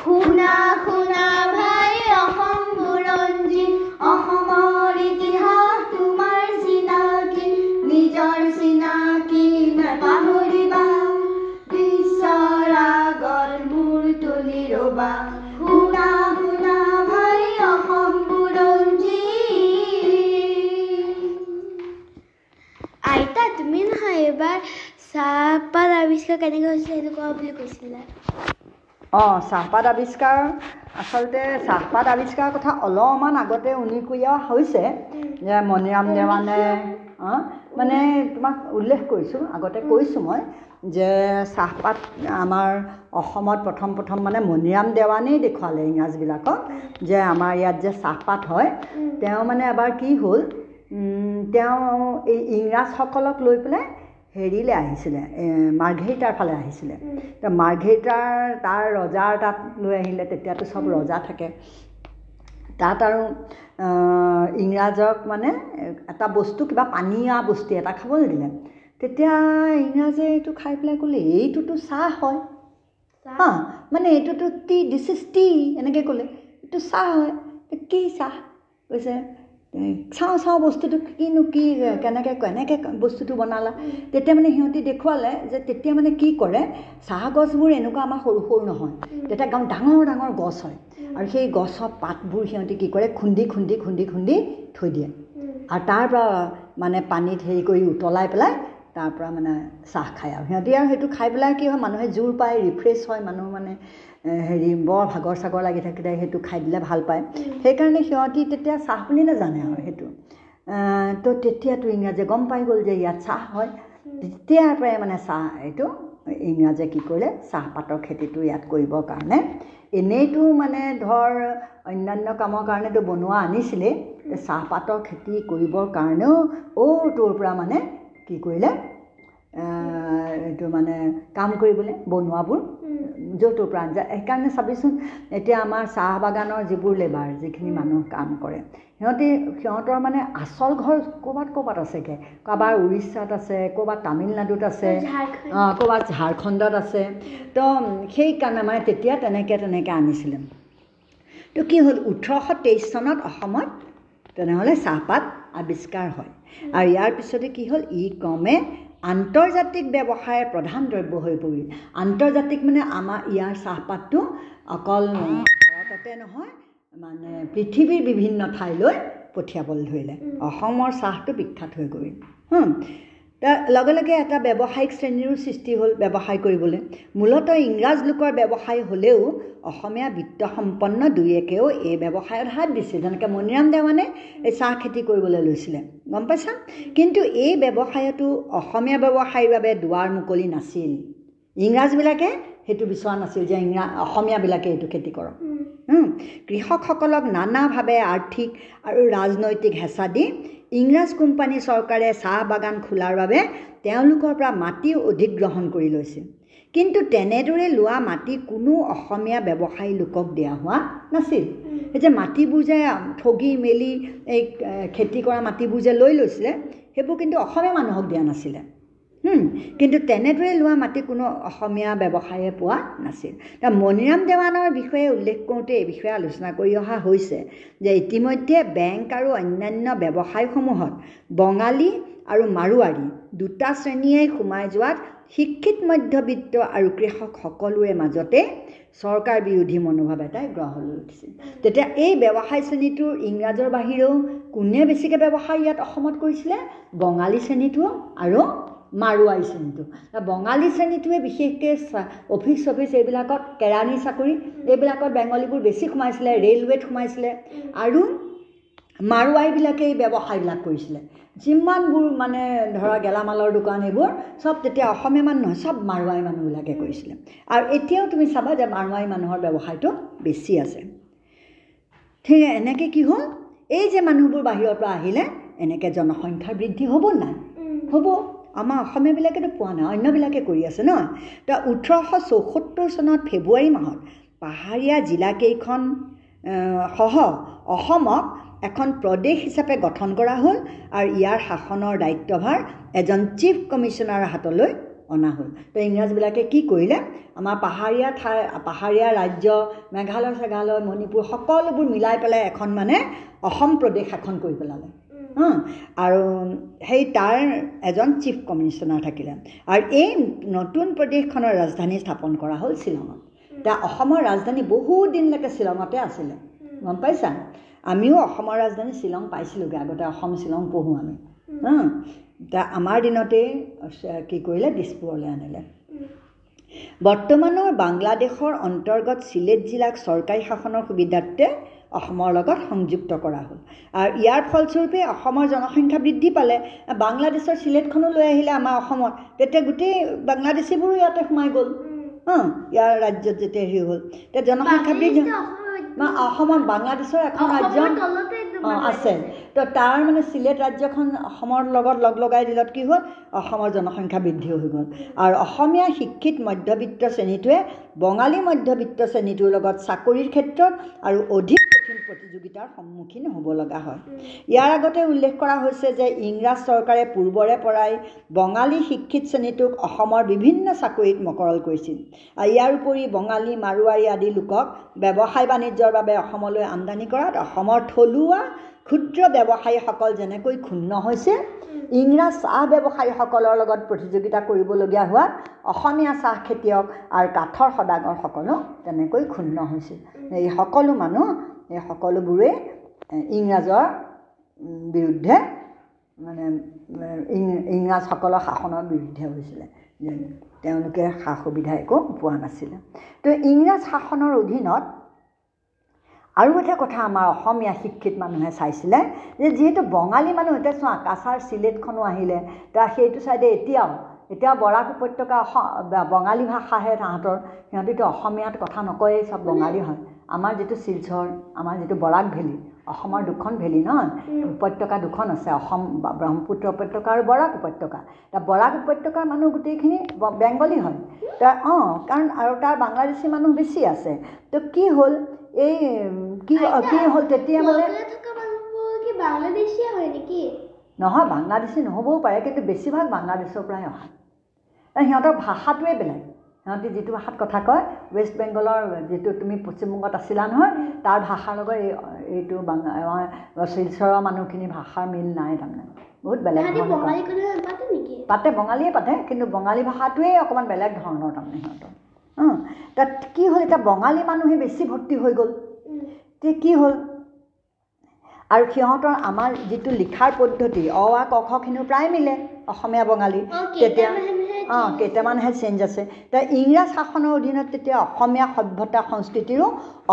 শুনা শুনা ভাই অসম বুৰঞ্জী অসমৰ ইতিহাস তোমাৰ চিনাকি নিজৰ চিনাকি নাপাহৰিবা বিশ্বৰ আগত মূৰ তুলি ৰবা শুনা শুনা ভাই অসম বুৰঞ্জী আইতা তুমি নহয় এইবাৰ চাহপাত আৱিষ্কাৰ কেনেকৈ হৈছিলে সেইটো কোৱা বুলি কৈছিলা? অঁ চাহপাত আৱিষ্কাৰ। আচলতে চাহপাত আৱিষ্কাৰৰ কথা অলপমান আগতে উনিকুৰীয়া হৈছে যে মণিৰাম দেৱানে অঁ মানে তোমাক উল্লেখ কৰিছোঁ আগতে কৈছোঁ মই যে চাহপাত আমাৰ অসমত প্ৰথম প্ৰথম মানে মণিৰাম দেৱানেই দেখুৱালে ইংৰাজবিলাকক যে আমাৰ ইয়াত যে চাহপাত হয় তেওঁ মানে এবাৰ কি হ'ল তেওঁ এই ইংৰাজসকলক লৈ পেলাই হেৰিলৈ আহিছিলে মাৰ্ঘেৰিটাৰ ফালে আহিছিলে। ত মাৰ্ঘেৰিটাৰ তাৰ ৰজাৰ তাত লৈ আহিলে তেতিয়াতো চব ৰজা থাকে। তাত আৰু ইংৰাজক মানে এটা বস্তু কিবা পানীয়া বস্তু এটা খাবলৈ দিলে তেতিয়া ইংৰাজে এইটো খাই পেলাই ক'লে এইটোতো চাহ হয়। হা মানে এইটোতো টি দিছ ইজ টি এনেকৈ ক'লে। এইটো চাহ হয়। কি চাহ? কৈছে "এই চাওঁ চাওঁ বস্তুটো কিনো কি কেনেকৈ কেনেকৈ বস্তুটো বনালা। তেতিয়া মানে সিহঁতি দেখুৱালে যে তেতিয়া মানে কি কৰে চাহ গছবোৰ এনেকুৱা আমাৰ সৰু সৰু নহয়। তেতিয়া একদম ডাঙৰ ডাঙৰ গছ হয়। আৰু সেই গছৰ পাতবোৰ সিহঁতি কি কৰে খুন্দি খুন্দি খুন্দি খুন্দি থৈ দিয়ে। আৰু তাৰ পৰা মানে পানীত হেৰি কৰি উতলাই পেলাই তাৰ পৰা মানে চাহ খায়। আৰু সিহঁতি আৰু সেইটো খাই পেলাই কি হয় মানুহে জোৰ পায় ৰিফ্ৰেছ হয় মানুহ মানে হেৰি বৰ ভাগৰ চাগৰ লাগি থাকিলে সেইটো খাই দিলে ভাল পায়। সেইকাৰণে সিহঁতি তেতিয়া চাহ বুলি নাজানে আৰু সেইটো। তো তেতিয়াতো ইংৰাজে গম পাই গ'ল যে ইয়াত চাহ হয়। তেতিয়াৰ পৰাই মানে চাহ এইটো ইংৰাজে কি কৰিলে চাহপাতৰ খেতিটো ইয়াত কৰিবৰ কাৰণে। এনেইতো মানে ধৰ অন্যান্য কামৰ কাৰণেতো বনোৱা আনিছিলেই। চাহপাতৰ খেতি কৰিবৰ কাৰণেও অ' তোৰ পৰা মানে কি কৰিলে এইটো মানে কাম কৰিবলৈ বনোৱাবোৰ। য'ৰ ত'ৰ পৰা আনিছে সেইকাৰণে চাবিচোন এতিয়া আমাৰ চাহ বাগানৰ যিবোৰ লেবাৰ যিখিনি মানুহ কাম কৰে সিহঁতি সিহঁতৰ মানে আচল ঘৰ ক'ৰবাত ক'ৰবাত আছেগৈ। কাৰোবাৰ উৰিষ্যাত আছে ক'ৰবাত তামিলনাডুত আছে ক'ৰবাত ঝাৰখণ্ডত আছে। তো সেইকাৰণে মানে তেতিয়া তেনেকৈ তেনেকৈ আনিছিলে। তো কি হ'ল ওঠৰশ তেইছ চনত অসমত তেনেহ'লে চাহপাত আৱিষ্কাৰ হয়। আৰু ইয়াৰ পিছতে কি হ'ল ই ক্ৰমে আন্তৰ্জাতিক ব্যৱসায়ৰ প্ৰধান দ্ৰব্য হৈ পৰিল। আন্তৰ্জাতিক মানে আমাৰ ইয়াৰ চাহপাতটো অকল ভাৰততে নহয় মানে পৃথিৱীৰ বিভিন্ন ঠাইলৈ পঠিয়াবলৈ ধৰিলে। অসমৰ চাহটো বিখ্যাত হৈ গ'ল তাৰ লগে লগে এটা ব্যৱসায়িক শ্ৰেণীৰো সৃষ্টি হ'ল ব্যৱসায় কৰিবলৈ। মূলতঃ ইংৰাজ লোকৰ ব্যৱসায় হ'লেও অসমীয়া বিত্তসম্পন্ন দুই একেও এই ব্যৱসায়ত হাত দিছিল। যেনেকৈ মণিৰাম দেৱানে এই চাহ খেতি কৰিবলৈ লৈছিলে। গম পাইছা? কিন্তু এই ব্যৱসায়তো অসমীয়া ব্যৱসায়ীৰ বাবে দুৱাৰ মুকলি নাছিল। ইংৰাজবিলাকে সেইটো বিচৰা নাছিল যে ইংৰা অসমীয়াবিলাকে এইটো খেতি কৰক। কৃষকসকলক নানাভাৱে আৰ্থিক আৰু ৰাজনৈতিক হেঁচা দি ইংৰাজ কোম্পানী চৰকাৰে চাহ বাগান খোলাৰ বাবে তেওঁলোকৰ পৰা মাটি অধিগ্ৰহণ কৰি লৈছিল কিন্তু তেনেদৰে লোৱা মাটি কোনো অসমীয়া ব্যৱসায়ী লোকক দিয়া হোৱা নাছিল। এই যে মাটিবোৰ যে ঠগি মেলি এই খেতি কৰা মাটিবোৰ যে লৈ লৈছিলে সেইবোৰ কিন্তু অসমীয়া মানুহক দিয়া নাছিলে। কিন্তু তেনেদৰে লোৱা মাটি কোনো অসমীয়া ব্যৱসায়ে পোৱা নাছিল। মণিৰাম দেৱানৰ বিষয়ে উল্লেখ কৰোঁতে এই বিষয়ে আলোচনা কৰি অহা হৈছে যে ইতিমধ্যে বেংক আৰু অন্যান্য ব্যৱসায়সমূহত বঙালী আৰু মাৰোৱাৰী দুটা শ্ৰেণীয়ে সোমাই যোৱাত শিক্ষিত মধ্যবিত্ত আৰু কৃষক সকলোৰে মাজতে চৰকাৰ বিৰোধী মনোভাৱ এটাই গ্ৰহ লৈ উঠিছিল। তেতিয়া এই ব্যৱসায় শ্ৰেণীটোৰ ইংৰাজৰ বাহিৰেও কোনে বেছিকৈ ব্যৱসায় ইয়াত অসমত কৰিছিলে? বঙালী শ্ৰেণীটো আৰু মাৰোৱাৰী শ্ৰেণীটো বঙালী শ্ৰেণীটোৱে বিশেষকৈ অফিচ চফিচ এইবিলাকত কেৰাণী চাকৰি এইবিলাকত বেংগলীবোৰ বেছি সোমাইছিলে ৰেলৱেত সোমাইছিলে আৰু মাৰোৱাৰীবিলাকে এই ব্যৱসায়বিলাক কৰিছিলে। যিমানবোৰ মানে ধৰা গেলামালৰ দোকান এইবোৰ চব তেতিয়া অসমীয়া মানুহ নহয় চব মাৰোৱাৰী মানুহবিলাকে কৰিছিলে। আৰু এতিয়াও তুমি চাবা যে মাৰোৱাৰী মানুহৰ ব্যৱসায়টো বেছি আছে। ঠিক এনেকৈ কি হ'ল? এই যে মানুহবোৰ বাহিৰৰ পৰা আহিলে এনেকৈ জনসংখ্যাৰ বৃদ্ধি হ'ব নাই? হ'ব। আমাৰ অসমীয়াবিলাকেতো পোৱা নাই অন্যবিলাকে কৰি আছে ন? তো ওঠৰশ চৌসত্তৰ চনত ফেব্ৰুৱাৰী মাহত পাহাৰীয়া জিলাকেইখন সহ অসমক এখন প্ৰদেশ হিচাপে গঠন কৰা হ'ল আৰু ইয়াৰ শাসনৰ দায়িত্বভাৰ এজন চিফ কমিশ্যনাৰৰ হাতলৈ অনা হ'ল। তো ইংৰাজবিলাকে কি কৰিলে? আমাৰ পাহাৰীয়া ঠাই পাহাৰীয়া ৰাজ্য মেঘালয় চেঘালয় মণিপুৰ সকলোবোৰ মিলাই পেলাই এখন মানে অসম প্ৰদেশ এখন কৰি পেলালে। হা আৰু সেই তাৰ এজন চিফ কমিশ্যনাৰ থাকিলে। আৰু এই নতুন প্ৰদেশখনৰ ৰাজধানী স্থাপন কৰা হ'ল শ্বিলঙত। এতিয়া অসমৰ ৰাজধানী বহুত দিনলৈকে শ্বিলঙতে আছিলে গম পাইছা? আমিও অসমৰ ৰাজধানী শ্বিলং পাইছিলোঁগৈ আগতে অসম শ্বিলং পঢ়োঁ আমি। এতিয়া আমাৰ দিনতেই কি কৰিলে দিছপুৰলৈ আনিলে। বৰ্তমানৰ বাংলাদেশৰ অন্তৰ্গত চিলেট জিলাক চৰকাৰী শাসনৰ সুবিধাৰ্থে অসমৰ লগত সংযুক্ত কৰা হ'ল। আৰু ইয়াৰ ফলস্বৰূপে অসমৰ জনসংখ্যা বৃদ্ধি পালে। বাংলাদেশৰ চিলেটখনো লৈ আহিলে আমাৰ অসমত। তেতিয়া গোটেই বাংলাদেশীবোৰো ইয়াতে সোমাই গ'ল। অঁ ইয়াৰ ৰাজ্যত যেতিয়া হেৰি হ'ল। তেতিয়া জনসংখ্যা বৃদ্ধি অসমত বাংলাদেশৰ এখন ৰাজ্য অঁ আছে। তো তাৰ মানে চিলেট ৰাজ্যখন অসমৰ লগত লগ লগাই দিলত কি হ'ল? অসমৰ জনসংখ্যা বৃদ্ধি হৈ গ'ল। আৰু অসমীয়া শিক্ষিত মধ্যবিত্ত শ্ৰেণীটোৱে বঙালী মধ্যবিত্ত শ্ৰেণীটোৰ লগত চাকৰিৰ ক্ষেত্ৰত আৰু অধিক কঠিন প্ৰতিযোগিতাৰ সন্মুখীন হ'ব লগা হয়। ইয়াৰ আগতে উল্লেখ কৰা হৈছে যে ইংৰাজ চৰকাৰে পূৰ্বৰে পৰাই বঙালী শিক্ষিত শ্ৰেণীটোক অসমৰ বিভিন্ন চাকৰিত মকৰল কৰিছিল। আৰু ইয়াৰ উপৰি বঙালী মাৰোৱাৰী আদি লোকক ব্যৱসায় বাণিজ্যৰ বাবে অসমলৈ আমদানি কৰাত অসমৰ থলুৱা ক্ষুদ্ৰ ব্যৱসায়ীসকল যেনেকৈ ক্ষুণ্ণ হৈছে ইংৰাজ চাহ ব্যৱসায়ীসকলৰ লগত প্ৰতিযোগিতা কৰিবলগীয়া হোৱাত অসমীয়া চাহ খেতিয়ক আৰু কাঠৰ সদাগৰসকলো তেনেকৈ ক্ষুণ্ণ হৈছিল এই সকলো মানুহ এই সকলোবোৰেই ইংৰাজৰ বিৰুদ্ধে মানে ইংৰাজসকলৰ শাসনৰ বিৰুদ্ধে হৈছিলে। তেওঁলোকে সা সুবিধা একো পোৱা নাছিলে। তো ইংৰাজ শাসনৰ অধীনত আৰু এটা কথা আমাৰ অসমীয়া শিক্ষিত মানুহে চাইছিলে যে যিহেতু বঙালী মানুহ এতিয়া চোৱা কাছাৰ চিলেটখনো আহিলে তা সেইটো চাইডে এতিয়াও এতিয়া বৰাক উপত্যকা বঙালী ভাষাহে তাহাঁতৰ সিহঁতিতো অসমীয়াত কথা নকয়েই চব বঙালী হয়। আমাৰ যিটো শিলচৰ আমাৰ যিটো বৰাক ভেলী অসমৰ দুখন ভেলী নহয় উপত্যকা দুখন আছে অসম ব্ৰহ্মপুত্ৰ উপত্যকা আৰু বৰাক উপত্যকা। এতিয়া বৰাক উপত্যকাৰ মানুহ গোটেইখিনি বেংগলী হয়। তাৰ অঁ কাৰণ আৰু তাৰ বাংলাদেশী মানুহ বেছি আছে। তো কি হ'ল এই কি কি হ'ল তেতিয়া মানে নহয় বাংলাদেশী নহ'বও পাৰে কিন্তু বেছিভাগ বাংলাদেশৰ পৰাই অহা। সিহঁতৰ ভাষাটোৱে বেলেগ। সিহঁতি যিটো ভাষাত কথা কয় ৱেষ্ট বেংগলৰ যিটো তুমি পশ্চিমবংগত আছিলা নহয় তাৰ ভাষাৰ লগত এই এইটো শিলচৰৰ মানুহখিনিৰ ভাষাৰ মিল নাই তাৰমানে। বহুত বেলেগ পাতে বঙালীয়ে পাতে কিন্তু বঙালী ভাষাটোৱেই অকণমান বেলেগ ধৰণৰ তাৰমানে সিহঁতৰ। তাত কি হ'ল এতিয়া বঙালী মানুহে বেছি ভৰ্তি হৈ গ'ল। এতিয়া কি হ'ল আৰু সিহঁতৰ আমাৰ যিটো লিখাৰ পদ্ধতি অ আ ক খখিনিও প্ৰায় মিলে অসমীয়া বঙালী তেতিয়া অঁ কেইটামানহে চেঞ্জ আছে। এতিয়া ইংৰাজ শাসনৰ অধীনত তেতিয়া অসমীয়া সভ্যতা সংস্কৃতিৰো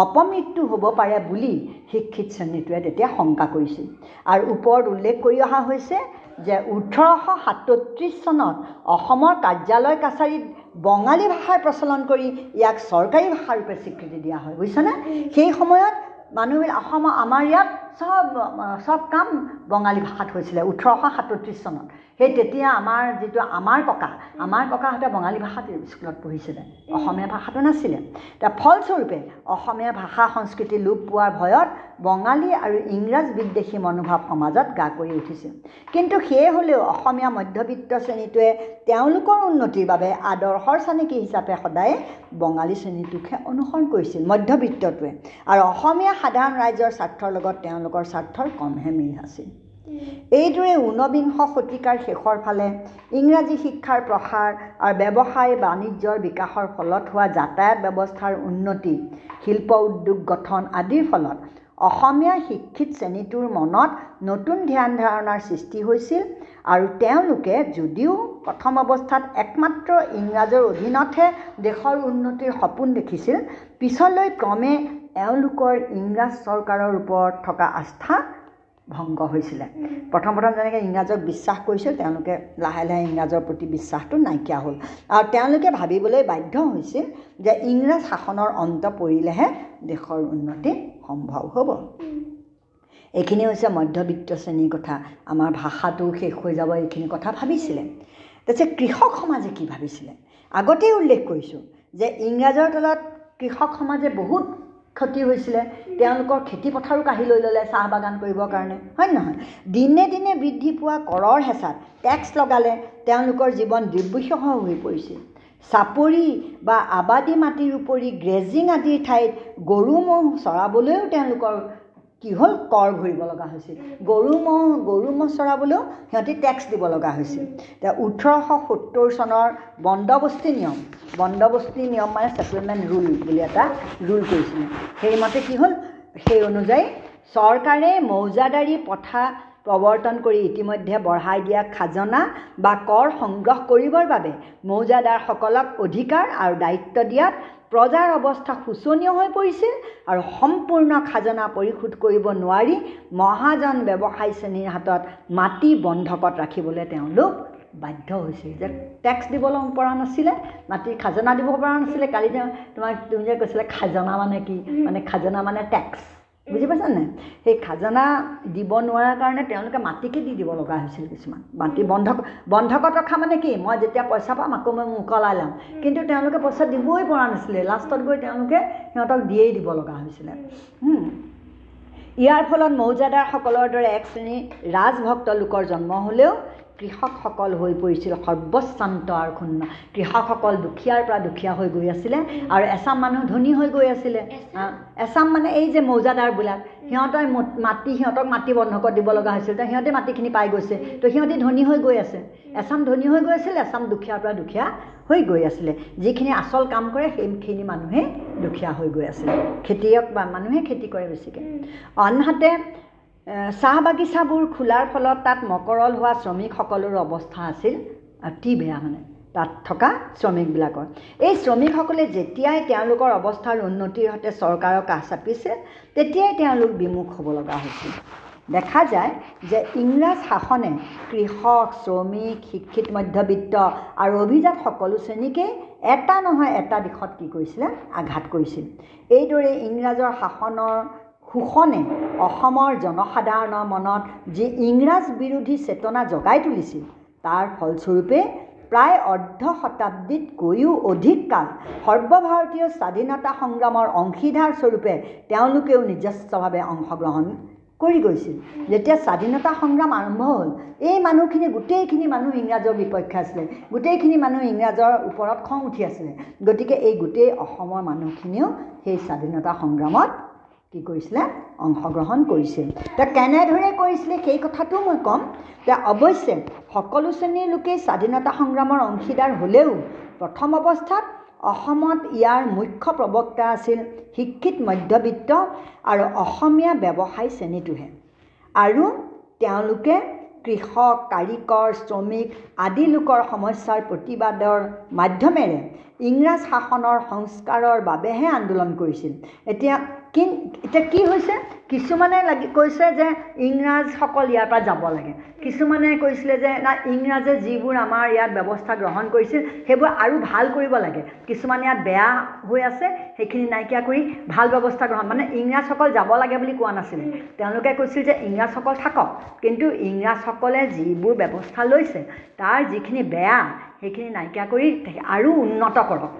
অপমৃত্যু হ'ব পাৰে বুলি শিক্ষিত শ্ৰেণীটোৱে তেতিয়া শংকা কৰিছিল। আৰু ওপৰত উল্লেখ কৰি অহা হৈছে যে ওঠৰশ সাতত্ৰিছ চনত অসমৰ কাৰ্যালয় কাছাৰীত বঙালী ভাষাৰ প্ৰচলন কৰি ইয়াক চৰকাৰী ভাষাৰূপে স্বীকৃতি দিয়া হয় বুজিছনে? সেই সময়ত মানুহবিলাক অসমৰ আমাৰ ইয়াত চব চব কাম বঙালী ভাষাত হৈছিলে ওঠৰশ সাতত্ৰিছ চনত। সেই তেতিয়া আমাৰ যিটো আমাৰ ককা আমাৰ ককাহঁতে বঙালী ভাষাত স্কুলত পঢ়িছিলে। অসমীয়া ভাষাটো নাছিলে। এতিয়া ফলস্বৰূপে অসমীয়া ভাষা সংস্কৃতি লোপ পোৱাৰ ভয়ত বঙালী আৰু ইংৰাজ বিদ্বেষী মনোভাৱ সমাজত গা কৰি উঠিছিল কিন্তু সেয়ে হ'লেও অসমীয়া মধ্যবিত্ত শ্ৰেণীটোৱে তেওঁলোকৰ উন্নতিৰ বাবে আদৰ্শৰ চানিকী হিচাপে সদায়ে বঙালী শ্ৰেণীটোকহে অনুসৰণ কৰিছিল মধ্যবিত্তটোৱে। আৰু অসমীয়া সাধাৰণ ৰাইজৰ স্বাৰ্থৰ লগত তেওঁলোকৰ স্বাৰ্থৰ কমহে মিল আছিল এইদৰে ঊনবিংশ শতিকাৰ শেষৰ ফালে ইংৰাজী শিক্ষাৰ প্ৰসাৰ আৰু ব্যৱসায় বাণিজ্যৰ বিকাশৰ ফলত হোৱা যাতায়াত ব্যৱস্থাৰ উন্নতি শিল্প উদ্যোগ গঠন আদিৰ ফলত অসমীয়া শিক্ষিত শ্ৰেণীটোৰ মনত নতুন ধ্যান ধাৰণাৰ সৃষ্টি হৈছিল আৰু তেওঁলোকে যদিও প্ৰথম অৱস্থাত একমাত্ৰ ইংৰাজৰ অধীনতহে দেশৰ উন্নতিৰ সপোন দেখিছিল পিছলৈ ক্ৰমে এওঁলোকৰ ইংৰাজ চৰকাৰৰ ওপৰত থকা আস্থা ভংগ হৈছিলে। প্ৰথম প্ৰথম যেনেকৈ ইংৰাজক বিশ্বাস কৰিছিল তেওঁলোকে লাহে লাহে ইংৰাজৰ প্ৰতি বিশ্বাসটো নাইকিয়া হ'ল। আৰু তেওঁলোকে ভাবিবলৈ বাধ্য হৈছিল যে ইংৰাজ শাসনৰ অন্ত পৰিলেহে দেশৰ উন্নতি সম্ভৱ হ'ব। এইখিনি হৈছে মধ্যবিত্ত শ্ৰেণীৰ কথা। আমাৰ ভাষাটো শেষ হৈ যাব এইখিনি কথা ভাবিছিলে। তাৰপিছত কৃষক সমাজে কি ভাবিছিলে? আগতেই উল্লেখ কৰিছোঁ যে ইংৰাজৰ তলত কৃষক সমাজে বহুত ক্ষতি হৈছিলে। তেওঁলোকৰ খেতি পথাৰো কাঢ়ি লৈ ল'লে চাহ বাগান কৰিবৰ কাৰণে। হয় নহয়? দিনে দিনে বৃদ্ধি পোৱা কৰৰ হেঁচাত টেক্স লগালে তেওঁলোকৰ জীৱন দুৰ্বিষহ হৈ পৰিছিল চাপৰি বা আবাদী মাটিৰ উপৰি গ্ৰেজিং আদিৰ ঠাইত গৰু ম'হ চৰাবলৈও তেওঁলোকৰ কি হ'ল কৰ ভৰিব লগা হৈছিল? গৰু ম'হ গৰু ম'হ চৰাবলৈও সিহঁতি টেক্স দিব লগা হৈছিল। এতিয়া ওঠৰশ সত্তৰ চনৰ বন্দবস্তি নিয়ম বন্দবস্তি নিয়ম মানে ছেটেলমেণ্ট ৰুল বুলি এটা ৰুল কৰিছিলে। সেইমতে কি হ'ল? সেই অনুযায়ী চৰকাৰে মৌজাদাৰী প্ৰথা প্ৰৱৰ্তন কৰি ইতিমধ্যে বঢ়াই দিয়া খাজনা বা কৰ সংগ্ৰহ কৰিবৰ বাবে মৌজাদাৰসকলক অধিকাৰ আৰু দায়িত্ব দিয়াত প্ৰজাৰ অৱস্থা শোচনীয় হৈ পৰিছিল আৰু সম্পূৰ্ণ খাজনা পৰিশোধ কৰিব নোৱাৰি মহাজন ব্যৱসায়ী শ্ৰেণীৰ হাতত মাটি বন্ধকত ৰাখিবলৈ তেওঁলোক বাধ্য হৈছিল। যে টেক্স দিবলৈ পৰা নাছিলে মাটিৰ খাজনা দিব পৰা নাছিলে। কালি তোমাক তুমি যে কৈছিলে খাজনা মানে কি? মানে খাজনা মানে টেক্স বুজি পাইছা নাই? সেই খাজানা দিব নোৱাৰাৰ কাৰণে তেওঁলোকে মাটিকে দি দিব লগা হৈছিল কিছুমান। মাটি বন্ধক বন্ধকত ৰখা মানে কি? মই যেতিয়া পইচা পাম আকৌ মই মোকলাই ল'ম। কিন্তু তেওঁলোকে পইচা দিবই পৰা নাছিলে। লাষ্টত গৈ তেওঁলোকে সিহঁতক দিয়েই দিব লগা হৈছিলে। ইয়াৰ ফলত মৌজাদাৰসকলৰ দৰে এক শ্ৰেণীৰ ৰাজভক্ত লোকৰ জন্ম হ'লেও কৃষকসকল হৈ পৰিছিল সৰ্বশ্ৰান্ত আৰু ক্ষুণ্ণ। কৃষকসকল দুখীয়াৰ পৰা দুখীয়া হৈ গৈ আছিলে আৰু এচাম মানুহ ধনী হৈ গৈ আছিলে। এচাম? মানে এই যে মৌজাদাৰবিলাক সিহঁতৰ মাটি সিহঁতক মাটি বন্ধকত দিব লগা হৈছিল। তো সিহঁতে মাটিখিনি পাই গৈছে। তো সিহঁতে ধনী হৈ গৈ আছে। এচাম ধনী হৈ গৈ আছিল এচাম দুখীয়াৰ পৰা দুখীয়া হৈ গৈ আছিলে। যিখিনি আচল কাম কৰে সেইখিনি মানুহে দুখীয়া হৈ গৈ আছিলে। খেতিয়ক বা মানুহে খেতি কৰে বেছিকৈ। আনহাতে চাহ বাগিচাবোৰ খোলাৰ ফলত তাত মকৰল হোৱা শ্ৰমিকসকলৰো অৱস্থা আছিল অতি বেয়া মানে। তাত থকা শ্ৰমিকবিলাকৰ। এই শ্ৰমিকসকলে যেতিয়াই তেওঁলোকৰ অৱস্থাৰ উন্নতিৰ সৈতে চৰকাৰৰ কাষ চাপিছে তেতিয়াই তেওঁলোক বিমুখ হ'ব লগা হৈছিল। দেখা যায় যে ইংৰাজ শাসনে কৃষক শ্ৰমিক শিক্ষিত মধ্যবিত্ত আৰু অভিজাত সকলো শ্ৰেণীকেই এটা নহয় এটা দিশত কি কৰিছিলে? আঘাত কৰিছিল। এইদৰে ইংৰাজৰ শাসনৰ শোষণে অসমৰ জনসাধাৰণৰ মনত যি ইংৰাজ বিৰোধী চেতনা জগাই তুলিছিল তাৰ ফলস্বৰূপে প্ৰায় অৰ্ধ শতাব্দীতকৈও অধিক কাল সৰ্বভাৰতীয় স্বাধীনতা সংগ্ৰামৰ অংশীদাৰ স্বৰূপে তেওঁলোকেও নিজস্বভাৱে অংশগ্ৰহণ কৰি গৈছিল। যেতিয়া স্বাধীনতা সংগ্ৰাম আৰম্ভ হ'ল এই মানুহখিনি গোটেইখিনি মানুহ ইংৰাজৰ বিপক্ষে আছিলে গোটেইখিনি মানুহ ইংৰাজৰ ওপৰত খং উঠি আছিলে। গতিকে এই গোটেই অসমৰ মানুহখিনিও সেই স্বাধীনতা সংগ্ৰামত কি কৰিছিলে? অংশগ্ৰহণ কৰিছিল। তে কেনেদৰে কৰিছিলে সেই কথাটো মই ক'ম। যে অৱশ্যে সকলো শ্ৰেণীৰ লোকেই স্বাধীনতা সংগ্ৰামৰ অংশীদাৰ হ'লেও প্ৰথম অৱস্থাত অসমত ইয়াৰ মুখ্য প্ৰবক্তা আছিল শিক্ষিত মধ্যবিত্ত আৰু অসমীয়া ব্যৱসায়ী শ্ৰেণীটোহে। আৰু তেওঁলোকে কৃষক কাৰিকৰ শ্ৰমিক আদি লোকৰ সমস্যাৰ প্ৰতিবাদৰ মাধ্যমেৰে ইংৰাজ শাসনৰ সংস্কাৰৰ বাবেহে আন্দোলন কৰিছিল। এতিয়া কি এতিয়া কি হৈছে? কিছুমানে লাগি কৈছে যে ইংৰাজসকল ইয়াৰ পৰা যাব লাগে। কিছুমানে কৈছিলে যে না ইংৰাজে যিবোৰ আমাৰ ইয়াত ব্যৱস্থা গ্ৰহণ কৰিছিল সেইবোৰ আৰু ভাল কৰিব লাগে। কিছুমান ইয়াত বেয়া হৈ আছে সেইখিনি নাইকিয়া কৰি ভাল ব্যৱস্থা গ্ৰহণ মানে ইংৰাজসকল যাব লাগে বুলি কোৱা নাছিলে। তেওঁলোকে কৈছিল যে ইংৰাজসকল থাকক। কিন্তু ইংৰাজসকলে যিবোৰ ব্যৱস্থা লৈছে তাৰ যিখিনি বেয়া সেইখিনি নাইকিয়া কৰি আৰু উন্নত কৰক।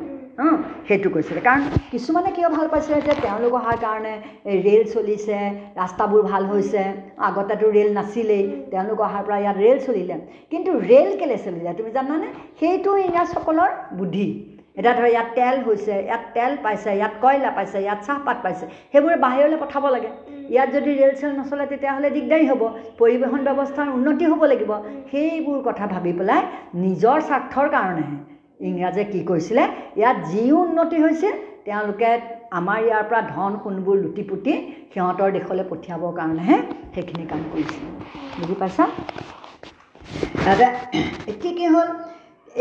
সেইটো কৈছিলে। কাৰণ কিছুমানে কিয় ভাল পাইছিলে যে তেওঁলোক অহাৰ কাৰণে ৰে'ল চলিছে ৰাস্তাবোৰ ভাল হৈছে আগতেতো ৰে'ল নাছিলেই তেওঁলোক অহাৰ পৰা ইয়াত ৰে'ল চলিলে। কিন্তু ৰে'ল কেলৈ চলিলে? তুমি জানানে? সেইটো ইংৰাজসকলৰ বুদ্ধি। এতিয়া ধৰ ইয়াত তেল হৈছে ইয়াত তেল পাইছে ইয়াত কয়লা পাইছে ইয়াত চাহপাত পাইছে সেইবোৰ বাহিৰলৈ পঠাব লাগে। ইয়াত যদি ৰে'ল চেল নচলে তেতিয়াহ'লে দিগদাৰী হ'ব পৰিবহণ ব্যৱস্থাৰ উন্নতি হ'ব লাগিব। সেইবোৰ কথা ভাবি পেলাই নিজৰ স্বাৰ্থৰ কাৰণেহে ইংৰাজে কি কৰিছিলে ইয়াত যি উন্নতি হৈছে তেওঁলোকে আমাৰ ইয়াৰ পৰা ধন সোণবোৰ লুটি পুতি সিহঁতৰ দেশলৈ পঠিয়াবৰ কাৰণেহে সেইখিনি কাম কৰিছিলে বুজি পাইছা? এতিয়া কি হ'ল?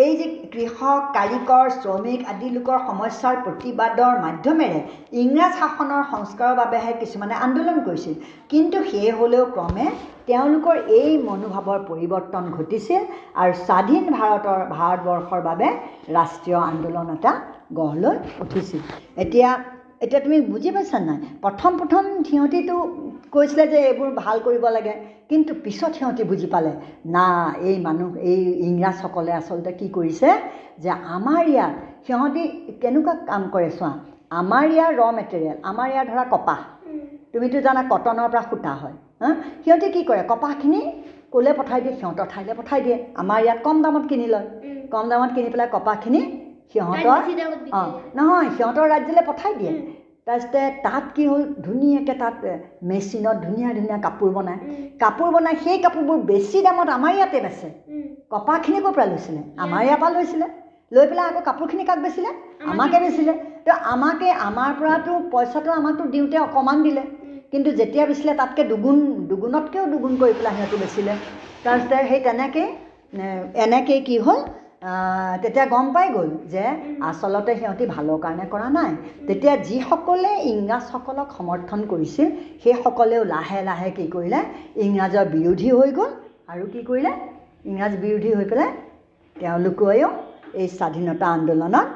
এই যে কৃষক কাৰিকৰ শ্ৰমিক আদি লোকৰ সমস্যাৰ প্ৰতিবাদৰ মাধ্যমেৰে ইংৰাজ শাসনৰ সংস্কাৰৰ বাবেহে কিছুমানে আন্দোলন কৰিছিল। কিন্তু সেই হ'লেও ক্ৰমে তেওঁলোকৰ এই মনোভাৱৰ পৰিৱৰ্তন ঘটিছিল আৰু স্বাধীন ভাৰতৰ ভাৰতবৰ্ষৰ বাবে ৰাষ্ট্ৰীয় আন্দোলন এটা গঢ় লৈ উঠিছিল। এতিয়া এতিয়া তুমি বুজি পাইছা নাই? প্ৰথম প্ৰথম সিহঁতিতো কৈছিলে যে এইবোৰ ভাল কৰিব লাগে কিন্তু পিছত সিহঁতি বুজি পালে না এই মানুহ এই ইংৰাজসকলে আচলতে কি কৰিছে যে আমাৰ ইয়াত সিহঁতি কেনেকুৱা কাম কৰে চোৱা আমাৰ ইয়াৰ ৰ মেটেৰিয়েল আমাৰ ইয়াৰ ধৰা কপাহ। তুমিতো জানা কটনৰ পৰা সূতা হয় হা? সিহঁতে কি কৰে কপাহখিনি ক'লে পঠাই দিয়ে সিহঁতৰ ঠাইলৈ পঠাই দিয়ে আমাৰ ইয়াত কম দামত কিনি লয়। কম দামত কিনি পেলাই কপাহখিনি সিহঁতৰ। অঁ নহয় সিহঁতৰ ৰাজ্যলৈ পঠাই দিয়ে। তাৰপিছতে তাত কি হ'ল ধুনীয়াকৈ তাত মেচিনত ধুনীয়া ধুনীয়া কাপোৰ বনায়। কাপোৰ বনাই সেই কাপোৰবোৰ বেছি দামত আমাৰ ইয়াতে বেচে। কপাহখিনি ক'ৰ পৰা লৈছিলে? আমাৰ ইয়াৰ পৰা লৈছিলে। লৈ পেলাই আকৌ কাপোৰখিনি কাক বেচিলে? আমাকে। বেচিলে। তো আমাকে আমাৰ পৰাতো পইচাটো আমাকতো দিওঁতে অকণমান দিলে। কিন্তু যেতিয়া বেচিলে তাতকৈ দুগুণ দুগুণতকৈও দুগুণ কৰি পেলাই সিহঁতে বেচিলে। তাৰপিছতে সেই তেনেকৈ এনেকৈ কি হ'ল তেতিয়া গম পাই গ'ল যে আচলতে সিহঁতি ভালৰ কাৰণে কৰা নাই। তেতিয়া যিসকলে ইংৰাজসকলক সমৰ্থন কৰিছিল সেইসকলেও লাহে লাহে কি কৰিলে ইংৰাজৰ বিৰোধী হৈ গ'ল। আৰু কি কৰিলে? ইংৰাজ বিৰোধী হৈ পেলাই তেওঁলোকেও এই স্বাধীনতা আন্দোলনত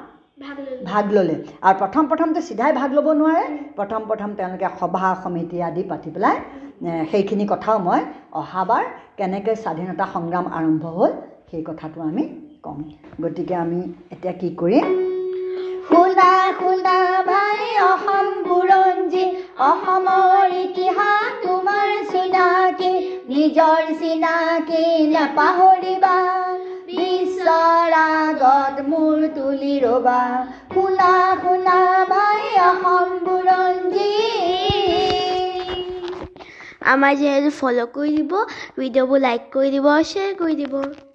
ভাগ ল'লে। আৰু প্ৰথম প্ৰথমতে চিধাই ভাগ ল'ব নোৱাৰে। প্ৰথম প্ৰথম তেওঁলোকে সভা সমিতি আদি পাতি পেলাই সেইখিনি কথাও মই অহাবাৰ কেনেকৈ স্বাধীনতা সংগ্ৰাম আৰম্ভ হ'ল সেই কথাটো আমি ক'ম। গতিকে আমি এতিয়া কি কৰিম? শুনা শুনা ভাই অসম বুৰঞ্জী অসমৰ ইতিহাস তোমাৰ চিনাকি নিজৰ চিনাকি নাপাহৰিবা। বিশ্বৰ আগত মূৰ তুলি ৰবা। শুনা শুনা ভাই অসম বুৰঞ্জী। আমাৰ চেনেলটো ফ'ল' কৰি দিব ভিডিঅ'বোৰ লাইক কৰি দিব শ্বেয়াৰ কৰি দিব।